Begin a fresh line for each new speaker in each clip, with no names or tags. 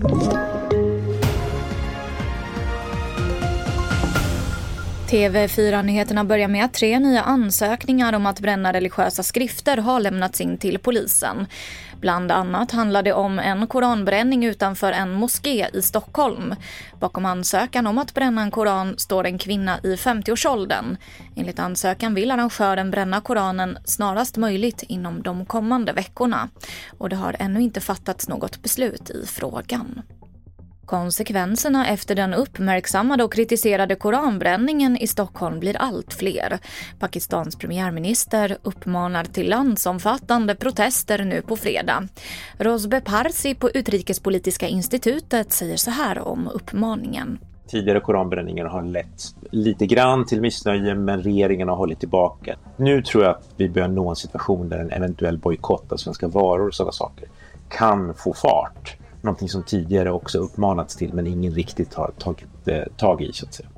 Thank you. TV4-nyheterna börjar med att tre nya ansökningar om att bränna religiösa skrifter har lämnats in till polisen. Bland annat handlar det om en koranbränning utanför en moské i Stockholm. Bakom ansökan om att bränna en koran står en kvinna i 50-årsåldern. Enligt ansökan vill arrangören bränna koranen snarast möjligt inom de kommande veckorna. Och det har ännu inte fattats något beslut i frågan. Konsekvenserna efter den uppmärksammade och kritiserade koranbränningen i Stockholm blir allt fler. Pakistans premiärminister uppmanar till landsomfattande protester nu på fredag. Rosbe Parsi på Utrikespolitiska institutet säger så här om uppmaningen.
Tidigare koranbränningar har lett lite grann till missnöje men regeringen har hållit tillbaka. Nu tror jag att vi börjar nå en situation där en eventuell bojkott av svenska varor och sådana saker kan få fart någonting som tidigare också uppmanats till men ingen riktigt har tagit eh, tag i så att säga.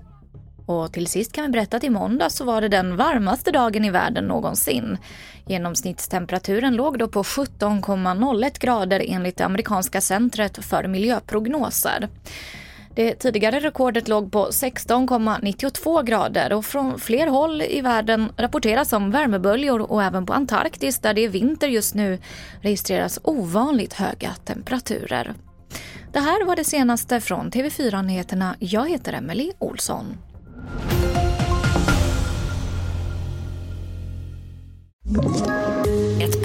Och till sist kan vi berätta att i måndag så var det den varmaste dagen i världen någonsin. Genomsnittstemperaturen låg då på 17,01 grader enligt det amerikanska centret för miljöprognoser. Det tidigare rekordet låg på 16,92 grader och från fler håll i världen rapporteras om värmeböljor och även på Antarktis där det är vinter just nu registreras ovanligt höga temperaturer. Det här var det senaste från TV4 Nyheterna. Jag heter Emily Olsson.
Ett